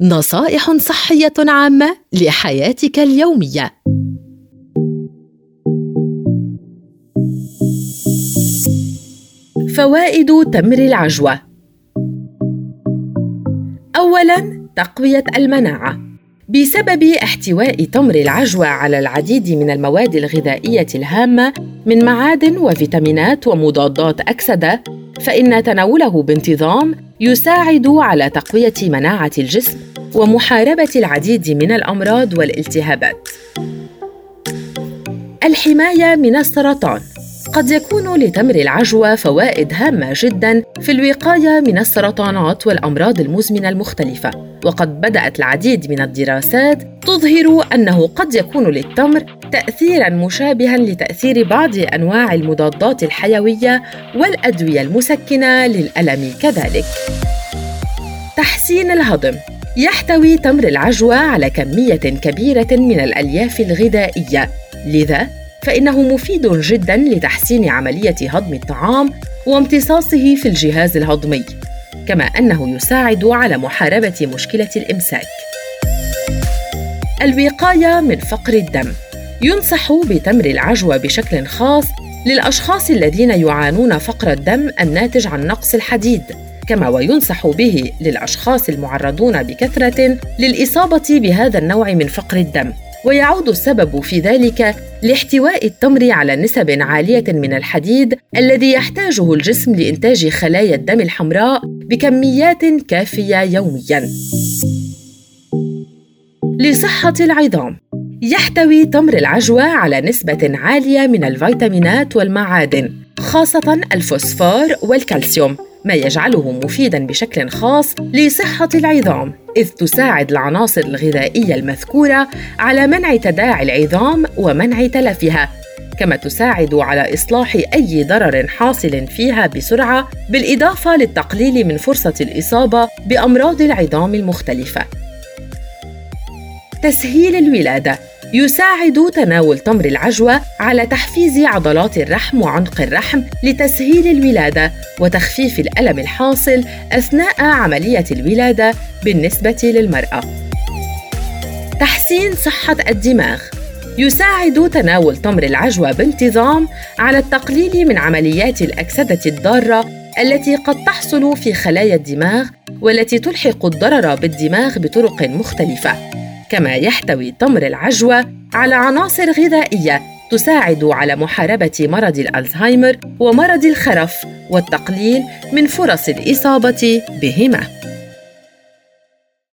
نصائح صحية عامة لحياتك اليومية. فوائد تمر العجوة أولاً تقوية المناعة بسبب احتواء تمر العجوة على العديد من المواد الغذائية الهامة من معادن وفيتامينات ومضادات أكسدة فإن تناوله بانتظام يساعد على تقوية مناعة الجسم ومحاربة العديد من الأمراض والالتهابات. الحماية من السرطان قد يكون لتمر العجوة فوائد هامة جدا في الوقاية من السرطانات والأمراض المزمنة المختلفة، وقد بدأت العديد من الدراسات تظهر أنه قد يكون للتمر تأثيرا مشابها لتأثير بعض أنواع المضادات الحيوية والأدوية المسكنة للألم كذلك. تحسين الهضم. يحتوي تمر العجوة على كمية كبيرة من الألياف الغذائية، لذا فإنه مفيد جدا لتحسين عملية هضم الطعام وامتصاصه في الجهاز الهضمي، كما أنه يساعد على محاربة مشكلة الإمساك. الوقاية من فقر الدم ينصح بتمر العجوة بشكل خاص للأشخاص الذين يعانون فقر الدم الناتج عن نقص الحديد كما وينصح به للأشخاص المعرضون بكثرة للإصابة بهذا النوع من فقر الدم ويعود السبب في ذلك لاحتواء التمر على نسب عالية من الحديد الذي يحتاجه الجسم لإنتاج خلايا الدم الحمراء بكميات كافية يوميا. لصحة العظام يحتوي تمر العجوة على نسبة عالية من الفيتامينات والمعادن خاصة الفوسفور والكالسيوم. ما يجعله مفيدا بشكل خاص لصحة العظام إذ تساعد العناصر الغذائية المذكورة على منع تداعي العظام ومنع تلفها كما تساعد على إصلاح أي ضرر حاصل فيها بسرعة بالإضافة للتقليل من فرصة الإصابة بأمراض العظام المختلفة. تسهيل الولادة يساعد تناول تمر العجوة على تحفيز عضلات الرحم وعنق الرحم لتسهيل الولادة وتخفيف الألم الحاصل أثناء عملية الولادة بالنسبة للمرأة. تحسين صحة الدماغ يساعد تناول تمر العجوة بانتظام على التقليل من عمليات الأكسدة الضارة التي قد تحصل في خلايا الدماغ والتي تلحق الضرر بالدماغ بطرق مختلفة كما يحتوي تمر العجوة على عناصر غذائية تساعد على محاربة مرض الألزهايمر ومرض الخرف والتقليل من فرص الإصابة بهما.